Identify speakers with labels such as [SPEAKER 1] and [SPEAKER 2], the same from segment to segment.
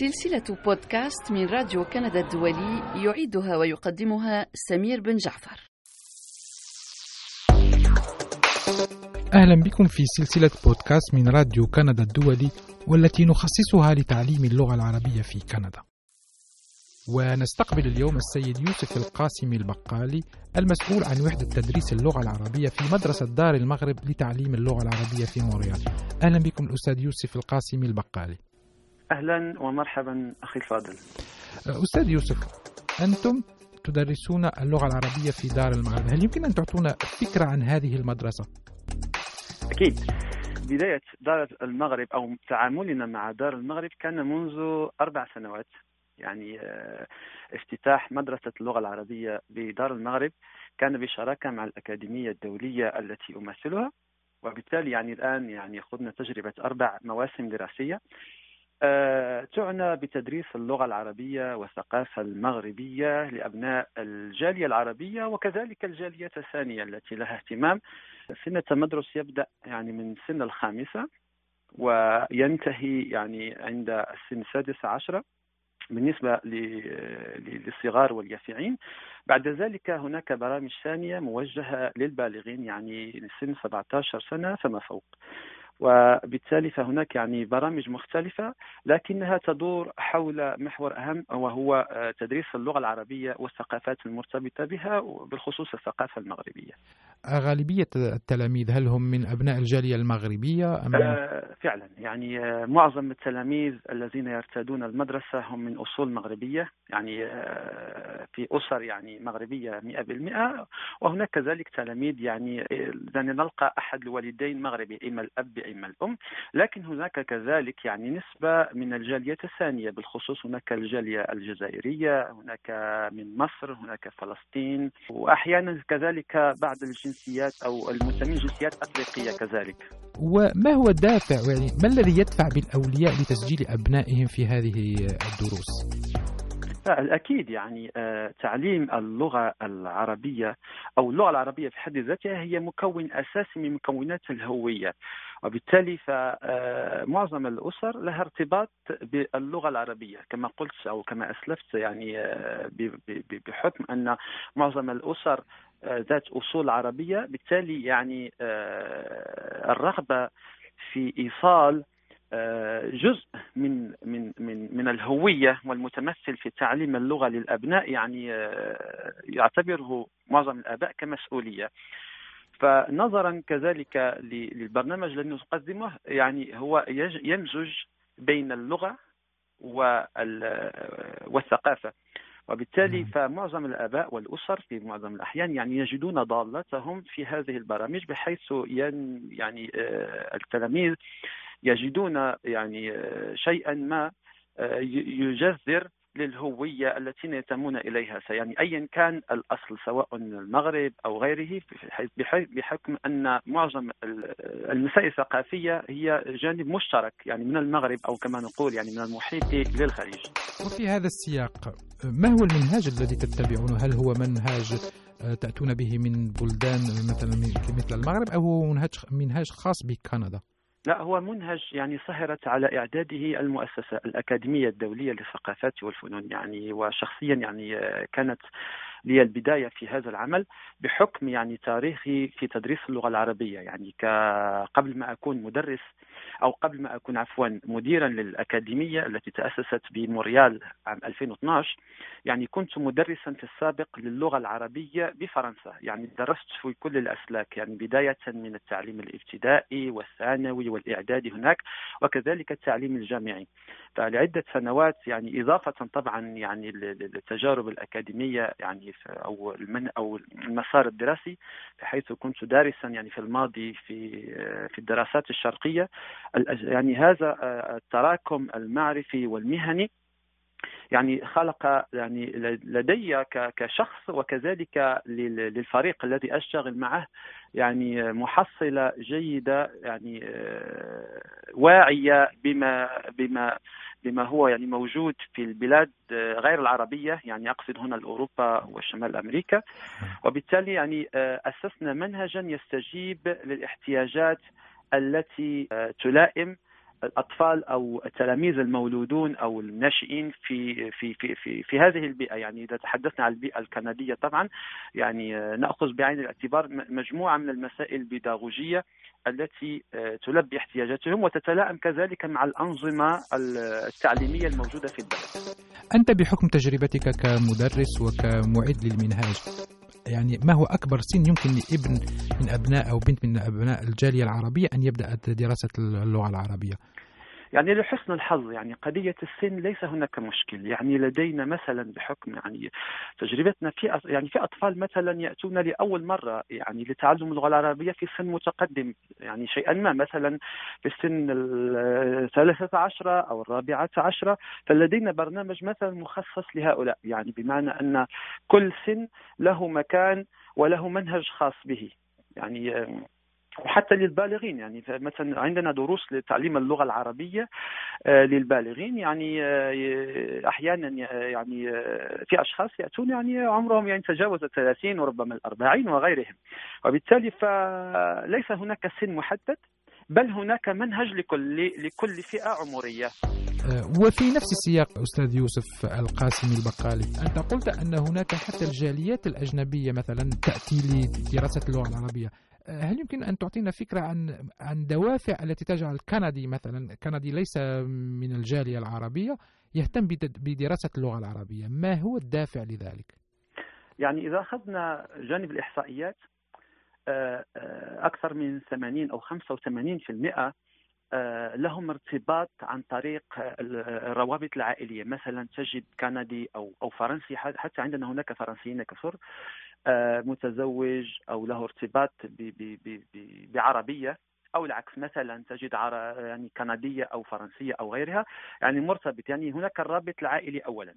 [SPEAKER 1] سلسلة بودكاست من راديو كندا الدولي يعيدها ويقدمها سمير بن جعفر.
[SPEAKER 2] أهلا بكم في سلسلة بودكاست من راديو كندا الدولي والتي نخصصها لتعليم اللغة العربية في كندا. ونستقبل اليوم السيد يوسف القاسمي البقالي المسؤول عن وحدة تدريس اللغة العربية في مدرسة دار المغرب لتعليم اللغة العربية في مونريال. أهلا بكم الأستاذ يوسف القاسمي البقالي.
[SPEAKER 3] أهلا ومرحبا أخي الفاضل.
[SPEAKER 2] أستاذ يوسف أنتم تدرسون اللغة العربية في دار المغرب، هل يمكن أن تعطونا فكرة عن هذه المدرسة؟
[SPEAKER 3] أكيد. بداية دار المغرب أو تعاملنا مع دار المغرب كان منذ أربع سنوات يعني افتتاح مدرسة اللغة العربية بدار المغرب كان بشراكة مع الأكاديمية الدولية التي أمثلها وبالتالي يعني الآن يعني خضنا تجربة أربع مواسم دراسية تعنى بتدريس اللغة العربية والثقافة المغربية لأبناء الجالية العربية وكذلك الجالية الثانية التي لها اهتمام. سن التمدرس يبدأ يعني من سن الخامسة وينتهي يعني عند السن السادسة عشرة بالنسبة للصغار واليافعين. بعد ذلك هناك برامج ثانية موجهة للبالغين يعني لسن 17 سنة فما فوق. وبالتالي فهناك يعني برامج مختلفة لكنها تدور حول محور أهم وهو تدريس اللغة العربية والثقافات المرتبطة بها وبالخصوص الثقافة المغربية.
[SPEAKER 2] غالبية التلاميذ هل هم من أبناء الجالية المغربية؟ أم
[SPEAKER 3] آه فعلا. يعني آه معظم التلاميذ الذين يرتادون المدرسة هم من أصول مغربية. يعني آه في أسر يعني مغربية 100% وهناك كذلك تلاميذ يعني يعني نلقى أحد الوالدين مغربي إما الأب إما الأم لكن هناك كذلك يعني نسبة من الجالية الثانية بالخصوص هناك الجالية الجزائرية هناك من مصر هناك فلسطين وأحيانا كذلك بعض الجنسيات أو المسلمين جنسيات أفريقية كذلك
[SPEAKER 2] وما هو الدافع يعني ما الذي يدفع بالأولياء لتسجيل أبنائهم في هذه الدروس؟
[SPEAKER 3] الأكيد يعني تعليم اللغة العربية أو اللغة العربية في حد ذاتها هي مكون أساسي من مكونات الهوية وبالتالي فمعظم الأسر لها ارتباط باللغة العربية كما قلت أو كما أسلفت يعني بحكم أن معظم الأسر ذات أصول عربية بالتالي يعني الرغبة في إيصال جزء من من من من الهوية والمتمثل في تعليم اللغة للأبناء يعني يعتبره معظم الآباء كمسؤولية. فنظرا كذلك للبرنامج الذي نقدمه يعني هو يمزج بين اللغة والثقافة. وبالتالي فمعظم الآباء والأسر في معظم الأحيان يعني يجدون ضالتهم في هذه البرامج بحيث ين يعني التلاميذ يجدون يعني شيئا ما يجذر للهوية التي ينتمون إليها. يعني أيا كان الأصل سواء المغرب أو غيره بحكم أن معظم المسائل الثقافية هي جانب مشترك يعني من المغرب أو كما نقول يعني من المحيط للخليج.
[SPEAKER 2] وفي هذا السياق ما هو المنهاج الذي تتبعونه؟ هل هو منهاج تأتون به من بلدان مثلا مثل المغرب أو منهاج خاص بكندا؟
[SPEAKER 3] لا هو منهج يعني سهرت على إعداده المؤسسة الأكاديمية الدولية للثقافات والفنون يعني وشخصيا يعني كانت لي البداية في هذا العمل بحكم يعني تاريخي في تدريس اللغة العربية يعني قبل ما أكون مدرس أو قبل ما أكون عفوا مديرا للأكاديمية التي تأسست بموريال عام 2012 يعني كنت مدرسا في السابق للغة العربية بفرنسا يعني درست في كل الأسلاك يعني بداية من التعليم الابتدائي والثانوي والاعدادي هناك وكذلك التعليم الجامعي. فلعدة سنوات يعني إضافة طبعا يعني للتجارب الأكاديمية يعني أو المن أو المسار الدراسي بحيث كنت دارسا يعني في الماضي في في الدراسات الشرقية. يعني هذا التراكم المعرفي والمهني يعني خلق يعني لدي كشخص وكذلك للفريق الذي أشتغل معه يعني محصلة جيدة يعني واعية بما بما بما هو يعني موجود في البلاد غير العربية يعني أقصد هنا اوروبا وشمال أمريكا. وبالتالي يعني أسسنا منهجا يستجيب للاحتياجات التي تلائم الأطفال أو التلاميذ المولودون أو الناشئين في في في في, في هذه البيئة يعني إذا تحدثنا عن البيئة الكندية طبعا يعني نأخذ بعين الاعتبار مجموعة من المسائل البيداغوجية التي تلبي احتياجاتهم وتتلائم كذلك مع الأنظمة التعليمية الموجودة في البلد.
[SPEAKER 2] أنت بحكم تجربتك كمدرس وكمعد للمنهاج يعني ما هو أكبر سن يمكن لابن من أبناء أو بنت من أبناء الجالية العربية أن يبدأ دراسة اللغة العربية.
[SPEAKER 3] يعني لحسن الحظ يعني قضية السن ليس هناك مشكل. يعني لدينا مثلا بحكم يعني تجربتنا في يعني في أطفال مثلا يأتون لأول مرة يعني لتعلم اللغة العربية في سن متقدم يعني شيئا ما. مثلا في السن الثالثة عشرة أو الرابعة عشرة فلدينا برنامج مثلا مخصص لهؤلاء. يعني بمعنى أن كل سن له مكان وله منهج خاص به. يعني وحتى للبالغين يعني مثلا عندنا دروس لتعليم اللغة العربية آه، للبالغين يعني آه، أحيانا يعني آه، في أشخاص يأتون يعني عمرهم يعني تجاوز 30 وربما الأربعين وغيرهم. وبالتالي فليس هناك سن محدد بل هناك منهج لكل لكل فئة عمرية.
[SPEAKER 2] وفي نفس السياق أستاذ يوسف القاسمي البقالي أنت قلت أن هناك حتى الجاليات الأجنبية مثلا تأتي لدراسة اللغة العربية. هل يمكن أن تعطينا فكرة عن عن دوافع التي تجعل الكندي مثلا كندي ليس من الجالية العربية يهتم بدراسة اللغة العربية ما هو الدافع لذلك؟
[SPEAKER 3] يعني إذا أخذنا جانب الإحصائيات آه، آه، أكثر من 80 أو 85% آه، لهم ارتباط عن طريق الروابط العائلية. مثلا تجد كندي أو أو فرنسي حتى عندنا هناك فرنسيين كثر آه، متزوج أو له ارتباط بعربية أو العكس مثلا تجد يعني كندية أو فرنسية أو غيرها يعني مرتبط. يعني هناك الرابط العائلي اولا.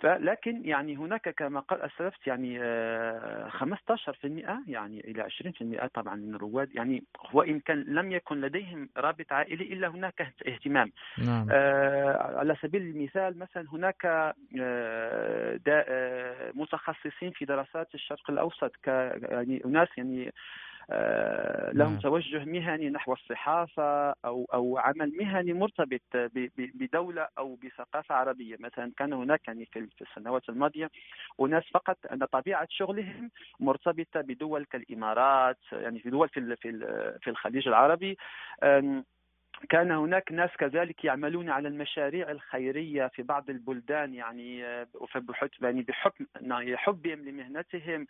[SPEAKER 3] فلكن يعني هناك كما قال اسلفت يعني 15% آه، يعني إلى 20% طبعا من الرواد يعني وان كان لم يكن لديهم رابط عائلي إلا هناك اهتمام نعم. آه على سبيل المثال مثلا هناك آه, آه، متخصصين في دراسات الشرق الأوسط ك يعني أناس يعني لهم نعم. توجه مهني نحو الصحافة أو أو عمل مهني مرتبط بدولة أو بثقافة عربية. مثلا كان هناك يعني في السنوات الماضية أناس فقط أن طبيعة شغلهم مرتبطة بدول كالإمارات يعني في دول في في الخليج العربي. كان هناك ناس كذلك يعملون على المشاريع الخيرية في بعض البلدان يعني آه، يعني بحكم يعني حبهم لمهنتهم.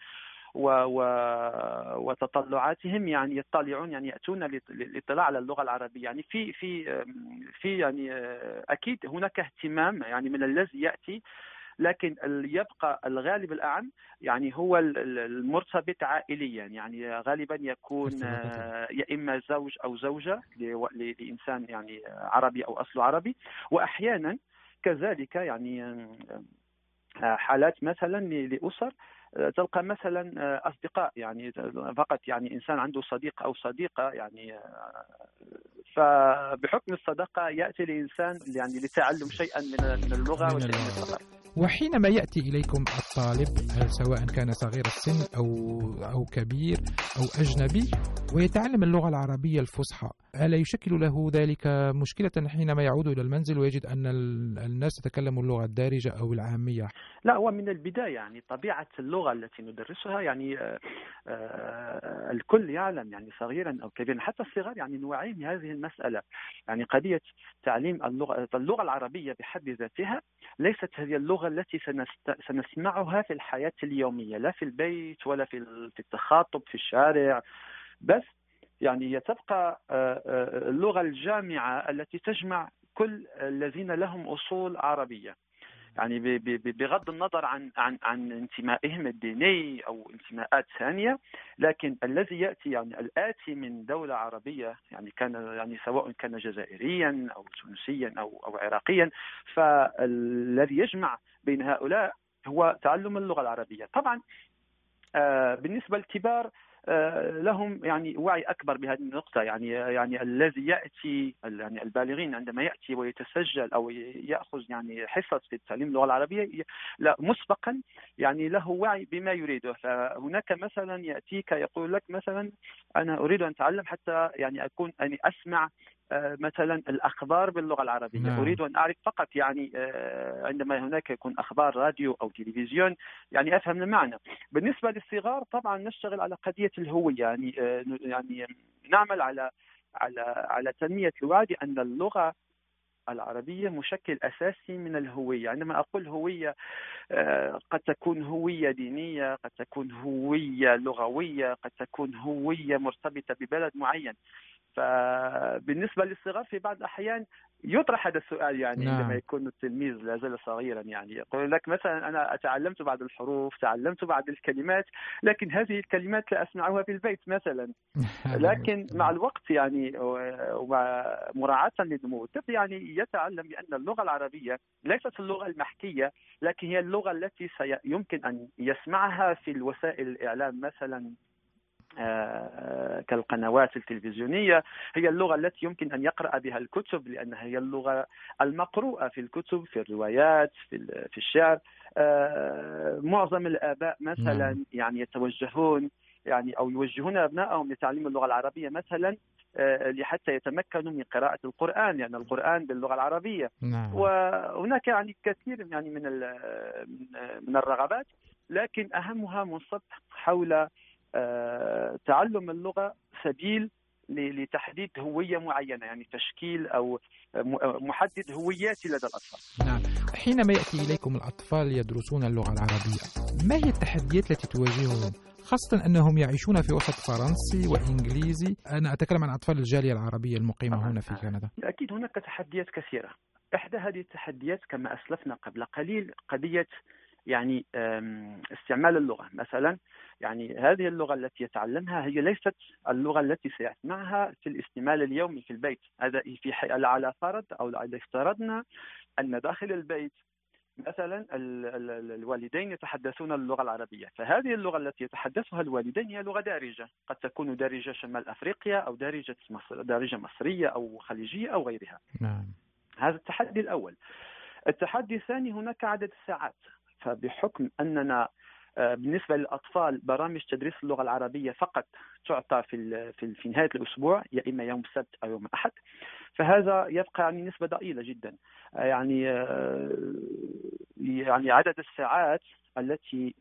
[SPEAKER 3] و و وتطلعاتهم يعني يطلعون يعني يأتون للاطلاع على اللغة العربية. يعني في في في يعني أكيد هناك اهتمام يعني من الذي يأتي لكن يبقى الغالب الأعم يعني هو المرتبط عائليا. يعني غالبا يكون يا إما زوج أو زوجة لإنسان يعني عربي أو اصله عربي. واحيانا كذلك يعني حالات مثلا لأسر تلقى مثلا آه، أصدقاء يعني فقط يعني إنسان عنده صديق أو صديقة يعني آه، فبحكم الصداقة يأتي الإنسان يعني لتعلم شيئا من اللغة وشيئا من الثقافة.
[SPEAKER 2] وحينما يأتي إليكم الطالب سواء كان صغير السن أو أو كبير أو أجنبي ويتعلم اللغة العربية الفصحى ألا يشكل له ذلك مشكلة حينما يعود إلى المنزل ويجد أن الناس تتكلم اللغة الدارجة أو العامية؟
[SPEAKER 3] لا هو من البداية يعني طبيعة اللغة التي ندرسها يعني آه، آه، الكل يعلم يعني صغيرا أو كبيرا حتى الصغار يعني نوعي من هذه المسألة. يعني قضية تعليم اللغة اللغة العربية بحد ذاتها ليست هذه اللغة التي سنسمعها في الحياة اليومية لا في البيت ولا في التخاطب في الشارع. بس يعني هي تبقى آه، آه، اللغة الجامعة التي تجمع كل الذين لهم أصول عربية. يعني بغض النظر عن عن عن انتمائهم الديني أو انتماءات ثانية لكن الذي يأتي يعني الآتي من دولة عربية يعني كان يعني سواء كان جزائريا أو تونسيا أو أو عراقيا فالذي يجمع بين هؤلاء هو تعلم اللغة العربية. طبعا آه، بالنسبة للكبار لهم يعني وعي أكبر بهذه النقطة. يعني يعني الذي يأتي يعني البالغين عندما يأتي ويتسجل أو يأخذ يعني حصص في تعليم اللغة العربية لا مسبقا يعني له وعي بما يريده. فهناك مثلا يأتيك يقول لك مثلا أنا أريد أن أتعلم حتى يعني أكون اني أسمع آه، مثلا الأخبار باللغة العربية. نعم. أريد أن أعرف فقط يعني آه، عندما هناك يكون أخبار راديو أو تلفزيون يعني أفهم المعنى. بالنسبة للصغار طبعا نشتغل على قضية الهوية. يعني آه، يعني نعمل على على على تنمية الوعي ان اللغة العربية مشكل أساسي من الهوية. عندما أقول هوية قد تكون هوية دينية قد تكون هوية لغوية قد تكون هوية مرتبطة ببلد معين. فبالنسبة للصغار في بعض الأحيان يطرح هذا السؤال يعني نعم. عندما يكون التلميذ لا زال صغيرا يعني. يقول لك مثلا أنا تعلمت بعض الحروف تعلمت بعض الكلمات لكن هذه الكلمات لا أسمعها في البيت مثلا. لكن مع الوقت يعني ومراعاه لنمو الطفل يعني يتعلم بأن اللغة العربية ليست اللغة المحكية لكن هي اللغة التي يمكن أن يسمعها في الوسائل الإعلام مثلا. كالقنوات التلفزيونية هي اللغة التي يمكن أن يقرأ بها الكتب لأنها هي اللغة المقروءة في الكتب في الروايات في الشعر آه، معظم الآباء مثلا نعم. يعني يتوجهون يعني أو يوجهون أبنائهم لتعليم اللغة العربية مثلا آه، لحتى يتمكنوا من قراءة القرآن لأن يعني القرآن باللغة العربية نعم. وهناك يعني كثير يعني من من الرغبات لكن أهمها منصب حول آه، تعلم اللغة سبيل لتحديد هوية معينة يعني تشكيل أو محدد هويات لدى الأطفال.
[SPEAKER 2] نعم، حينما يأتي إليكم الأطفال يدرسون اللغة العربية، ما هي التحديات التي تواجههم؟ خاصة أنهم يعيشون في وسط فرنسي وإنجليزي أنا أتكلم عن أطفال الجالية العربية المقيمة هنا في كندا
[SPEAKER 3] أكيد هناك تحديات كثيرة إحدى هذه التحديات كما أسلفنا قبل قليل قضية يعني استعمال اللغة. مثلا يعني هذه اللغة التي يتعلمها هي ليست اللغة التي سيسمعها في الاستعمال اليومي في البيت. هذا في على فرض أو إذا افترضنا أن داخل البيت مثلا الوالدين يتحدثون اللغة العربية. فهذه اللغة التي يتحدثها الوالدين هي لغة دارجة. قد تكون دارجة شمال أفريقيا أو دارجة مصر دارجة مصرية أو خليجية أو غيرها. نعم. هذا التحدي الأول. التحدي الثاني هناك عدد الساعات فبحكم أننا آه، بالنسبة للأطفال برامج تدريس اللغة العربية فقط تعطى في في نهاية الأسبوع يا إما يوم السبت أو يوم الأحد فهذا يبقى يعني نسبة ضئيلة جدا آه، يعني آه، يعني عدد الساعات التي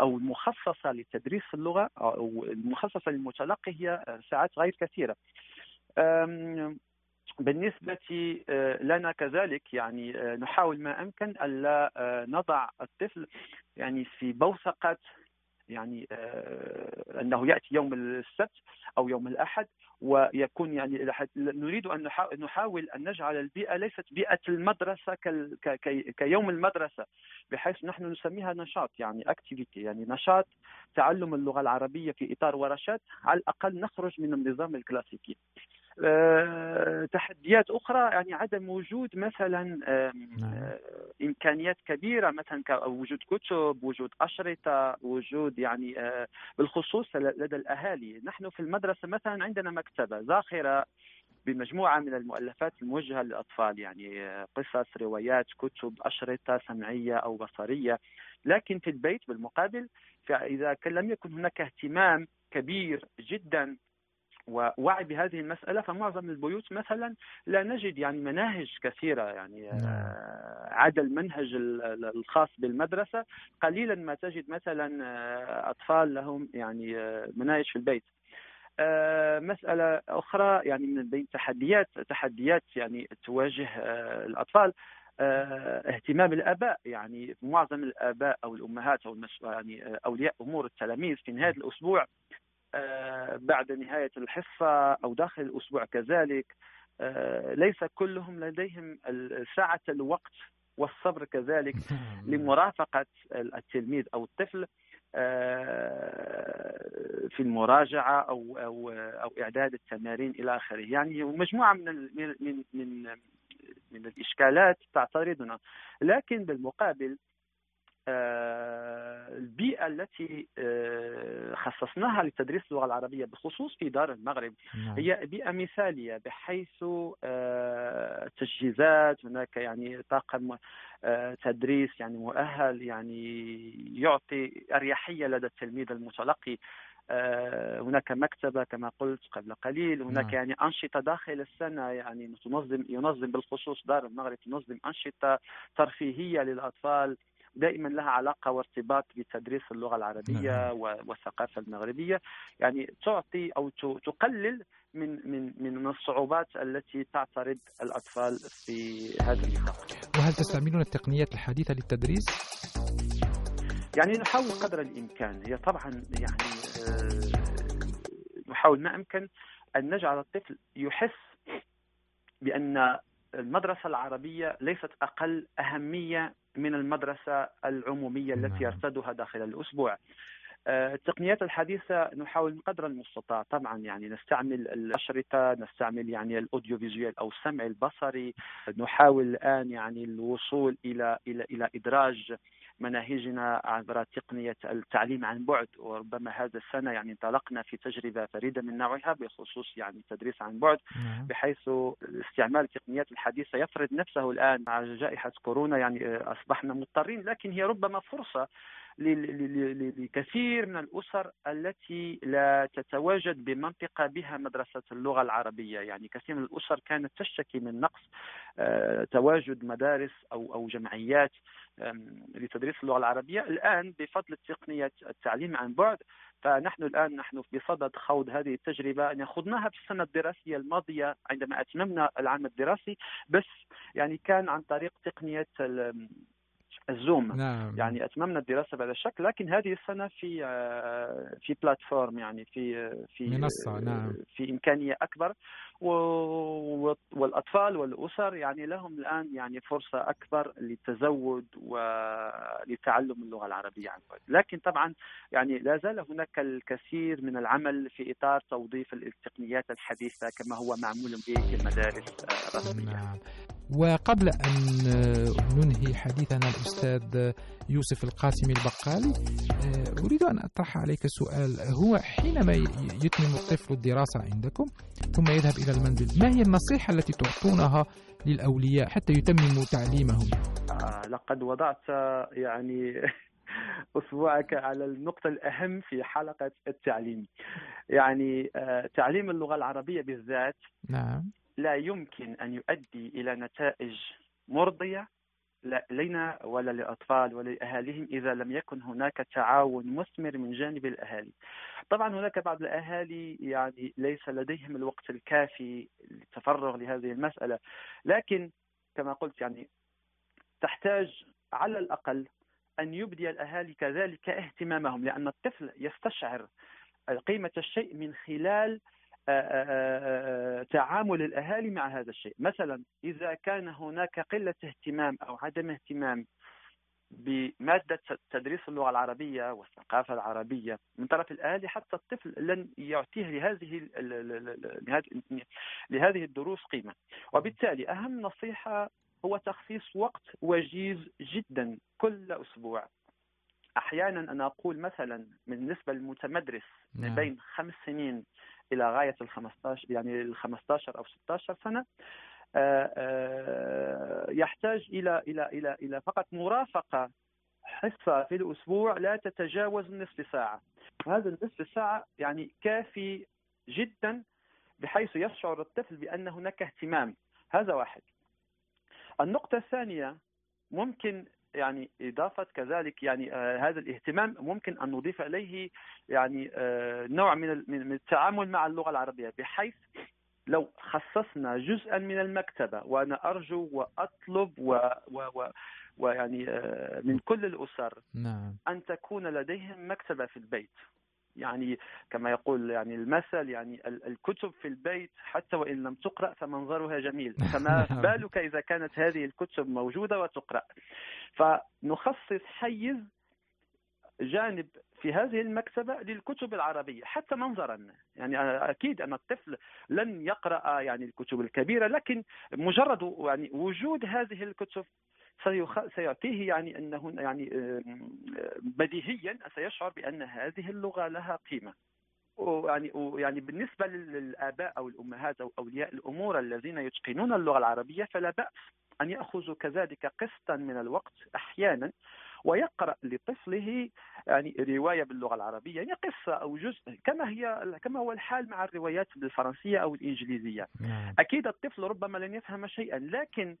[SPEAKER 3] أو المخصصة لتدريس اللغة أو المخصصة للمتلقي هي ساعات غير كثيرة. بالنسبة آه، لنا كذلك يعني آه، نحاول ما أمكن ألا آه، نضع الطفل يعني في بوثقة يعني أنه يأتي يوم السبت أو يوم الأحد ويكون يعني نريد أن نحاول أن نجعل البيئة ليست بيئة المدرسة كيوم المدرسة بحيث نحن نسميها نشاط يعني activity يعني نشاط تعلم اللغة العربية في إطار ورشات على الأقل نخرج من النظام الكلاسيكي. تحديات أخرى يعني عدم وجود مثلا نعم. آه، إمكانيات كبيرة مثلا كوجود كتب وجود أشرطة وجود يعني آه، بالخصوص لدى الأهالي نحن في المدرسة مثلا عندنا مكتبة ذاخرة بمجموعة من المؤلفات الموجهة للأطفال يعني قصص روايات كتب أشرطة سمعية أو بصرية لكن في البيت بالمقابل فإذا لم يكن هناك اهتمام كبير جدا ووعي بهذه المسألة فمعظم البيوت مثلا لا نجد يعني مناهج كثيرة يعني نعم. آه، عدا المنهج الخاص بالمدرسة. قليلا ما تجد مثلا آه، أطفال لهم يعني آه، مناهج في البيت. مسألة أخرى يعني من بين تحديات تحديات يعني تواجه الأطفال اهتمام الآباء. يعني معظم الآباء أو الأمهات أو يعني أولياء أمور التلاميذ في نهاية الأسبوع آه، بعد نهاية الحصة أو داخل الأسبوع كذلك آه، ليس كلهم لديهم ساعة الوقت والصبر كذلك لمرافقة التلميذ أو الطفل آه، في المراجعة أو أو أو إعداد التمارين إلى آخره. يعني مجموعة من من من من الإشكالات تعترضنا. لكن بالمقابل آه، البيئة التي آه، خصصناها لتدريس اللغة العربية بخصوص في دار المغرب نعم. هي بيئة مثالية بحيث آه، تجهيزات هناك يعني طاقم تدريس يعني مؤهل يعني يعطي أريحية لدى التلميذ المتلقي هناك مكتبة كما قلت قبل قليل هناك نعم. يعني أنشطة داخل السنة يعني تنظم ينظم بالخصوص دار المغرب تنظم أنشطة ترفيهية للأطفال دائما لها علاقة وارتباط بتدريس اللغة العربية نعم. والثقافة المغربية يعني تعطي أو تقلل من من من الصعوبات التي تعترض الأطفال في هذا النطاق
[SPEAKER 2] وهل تستعملون التقنيات الحديثة للتدريس؟
[SPEAKER 3] يعني نحاول قدر الإمكان هي طبعا يعني آه، نحاول ما أمكن أن نجعل الطفل يحس بأن المدرسة العربية ليست أقل أهمية من المدرسة العمومية التي نعم. يرتدها داخل الأسبوع آه، التقنيات الحديثة نحاول قدر المستطاع طبعا يعني نستعمل الأشرطة نستعمل يعني الأوديو فيزيوال أو السمع البصري نحاول الآن يعني الوصول إلى إلى إلى إدراج مناهجنا عبر تقنية التعليم عن بعد وربما هذا السنة يعني انطلقنا في تجربة فريدة من نوعها بخصوص يعني التدريس عن بعد نعم. بحيث استعمال التقنيات الحديثة يفرض نفسه الآن مع جائحة كورونا يعني أصبحنا مضطرين لكن هي ربما فرصة لكثير من الأسر التي لا تتواجد بمنطقة بها مدرسة اللغة العربية. يعني كثير من الأسر كانت تشتكي من نقص آه، تواجد مدارس أو أو جمعيات لتدريس اللغة العربية. الآن بفضل تقنية التعليم عن بعد فنحن الآن نحن بصدد خوض هذه التجربة. يعني خضناها في السنة الدراسية الماضية عندما أتممنا العام الدراسي بس يعني كان عن طريق تقنية الزوم. نعم. يعني أتممنا الدراسة بهذا الشكل لكن هذه السنة في آه، في بلاتفورم يعني في في
[SPEAKER 2] منصة نعم.
[SPEAKER 3] في إمكانية أكبر. والأطفال والأسر يعني لهم الآن يعني فرصة أكبر للتزود ولتعلم اللغة العربية عن بعد. لكن طبعا يعني لا زال هناك الكثير من العمل في إطار توظيف التقنيات الحديثة كما هو معمول به في المدارس الرسمية. نعم.
[SPEAKER 2] وقبل أن ننهي حديثنا الأستاذ يوسف القاسمي البقالي آه، أريد أن أطرح عليك سؤال. هو حينما يتمم الطفل الدراسة عندكم ثم يذهب إلى المنزل ما هي النصيحة التي تعطونها للأولياء حتى يتمموا تعليمهم؟
[SPEAKER 3] آه لقد وضعت يعني أسبوعك على النقطة الأهم في حلقة التعليم. يعني آه تعليم اللغة العربية بالذات
[SPEAKER 2] نعم.
[SPEAKER 3] لا يمكن أن يؤدي إلى نتائج مرضية لنا ولا للأطفال ولا لأهاليهم إذا لم يكن هناك تعاون مثمر من جانب الأهالي. طبعا هناك بعض الأهالي يعني ليس لديهم الوقت الكافي للتفرغ لهذه المسألة. لكن كما قلت يعني تحتاج على الأقل أن يبدي الأهالي كذلك اهتمامهم لأن الطفل يستشعر قيمة الشيء من خلال تعامل الأهالي مع هذا الشيء. مثلا إذا كان هناك قلة اهتمام أو عدم اهتمام بمادة تدريس اللغة العربية والثقافة العربية من طرف الأهالي حتى الطفل لن يعطيه لهذه لهذه الدروس قيمة. وبالتالي أهم نصيحة هو تخصيص وقت وجيز جدا كل أسبوع. أحيانا أنا أقول مثلا بالنسبة للمتمدرس نعم. بين خمس سنين إلى غاية ال 15 يعني ال 15 أو 16 سنة آه، آه، يحتاج إلى إلى إلى إلى فقط مرافقة حصة في الأسبوع لا تتجاوز نصف ساعة. وهذا النصف ساعة يعني كافي جدا بحيث يشعر الطفل بأن هناك اهتمام. هذا واحد. النقطة الثانية ممكن يعني إضافة كذلك يعني آه هذا الاهتمام ممكن أن نضيف إليه يعني آه نوع من من التعامل مع اللغة العربية بحيث لو خصصنا جزءا من المكتبة وأنا أرجو وأطلب و, و, و ويعني آه من كل الأسر
[SPEAKER 2] نعم.
[SPEAKER 3] أن تكون لديهم مكتبة في البيت يعني كما يقول يعني المثل يعني الكتب في البيت حتى وإن لم تقرأ فمنظرها جميل. فما بالك إذا كانت هذه الكتب موجودة وتقرأ؟ فنخصص حيز جانب في هذه المكتبة للكتب العربية حتى منظرا. يعني أكيد أن الطفل لن يقرأ يعني الكتب الكبيرة لكن مجرد يعني وجود هذه الكتب سيعطيه يعني أنه يعني بديهيا سيشعر بأن هذه اللغة لها قيمة. ويعني ويعني بالنسبة للآباء أو الأمهات أو أولياء الأمور الذين يتقنون اللغة العربية فلا بأس. أن ياخذوا كذلك قسطا من الوقت أحيانا ويقرأ لطفله يعني رواية باللغة العربية يعني قصة أو جزء كما هي كما هو الحال مع الروايات بالفرنسية أو الإنجليزية نعم. أكيد الطفل ربما لن يفهم شيئا لكن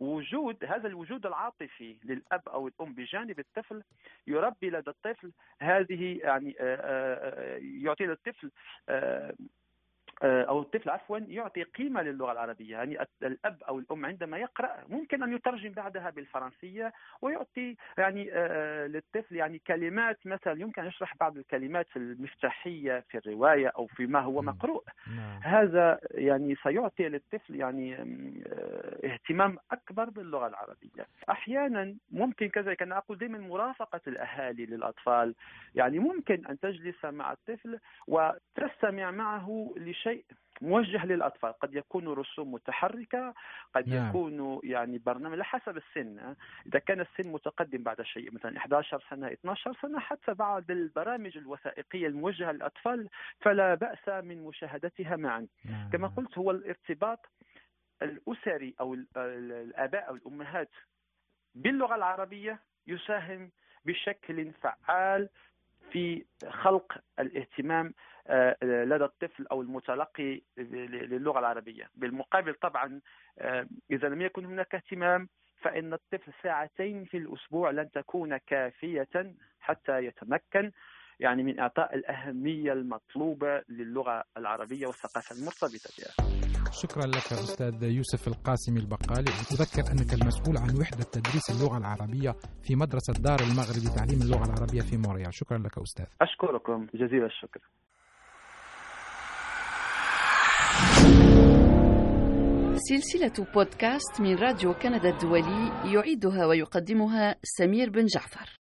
[SPEAKER 3] وجود هذا الوجود العاطفي للأب أو الأم بجانب الطفل يربي لدى الطفل هذه يعني آه، آه، يعطي للطفل آه، آه، أو الطفل عفوا يعطي قيمة للغة العربية. يعني الاب أو الأم عندما يقرأ ممكن أن يترجم بعدها بالفرنسية ويعطي يعني آه، للطفل يعني كلمات مثلا يمكن أن يشرح بعض الكلمات المفتاحية في الرواية أو في ما هو مقروء. نعم. هذا يعني سيعطي للطفل يعني آه، اهتمام أكبر باللغة العربية. أحيانا ممكن كذلك أنا أقول دائما مرافقة الأهالي للأطفال. يعني ممكن أن تجلس مع الطفل وتستمع معه لشيء شيء موجه للأطفال قد يكون رسوم متحركة قد نعم. يكون يعني برنامج على حسب السن إذا كان السن متقدم بعد شيء مثلا 11 سنة 12 سنة حتى بعض البرامج الوثائقية الموجهة للأطفال فلا بأس من مشاهدتها معا نعم. كما قلت هو الارتباط الأسري أو الآباء أو الأمهات باللغة العربية يساهم بشكل فعال في خلق الاهتمام آه، لدى الطفل أو المتلقي للغة العربية بالمقابل طبعا آه، إذا لم يكن هناك اهتمام فإن الطفل ساعتين في الأسبوع لن تكون كافية حتى يتمكن يعني من إعطاء الأهمية المطلوبة للغة العربية والثقافة المرتبطة بها.
[SPEAKER 2] شكرا لك أستاذ يوسف القاسمي البقالي. أذكر أنك المسؤول عن وحدة تدريس اللغة العربية في مدرسة دار المغرب لتعليم اللغة العربية في موريال. شكرا لك أستاذ.
[SPEAKER 3] أشكركم. جزيل الشكر.
[SPEAKER 1] سلسلة بودكاست من راديو كندا الدولي يعيدها ويقدمها سمير بن جعفر.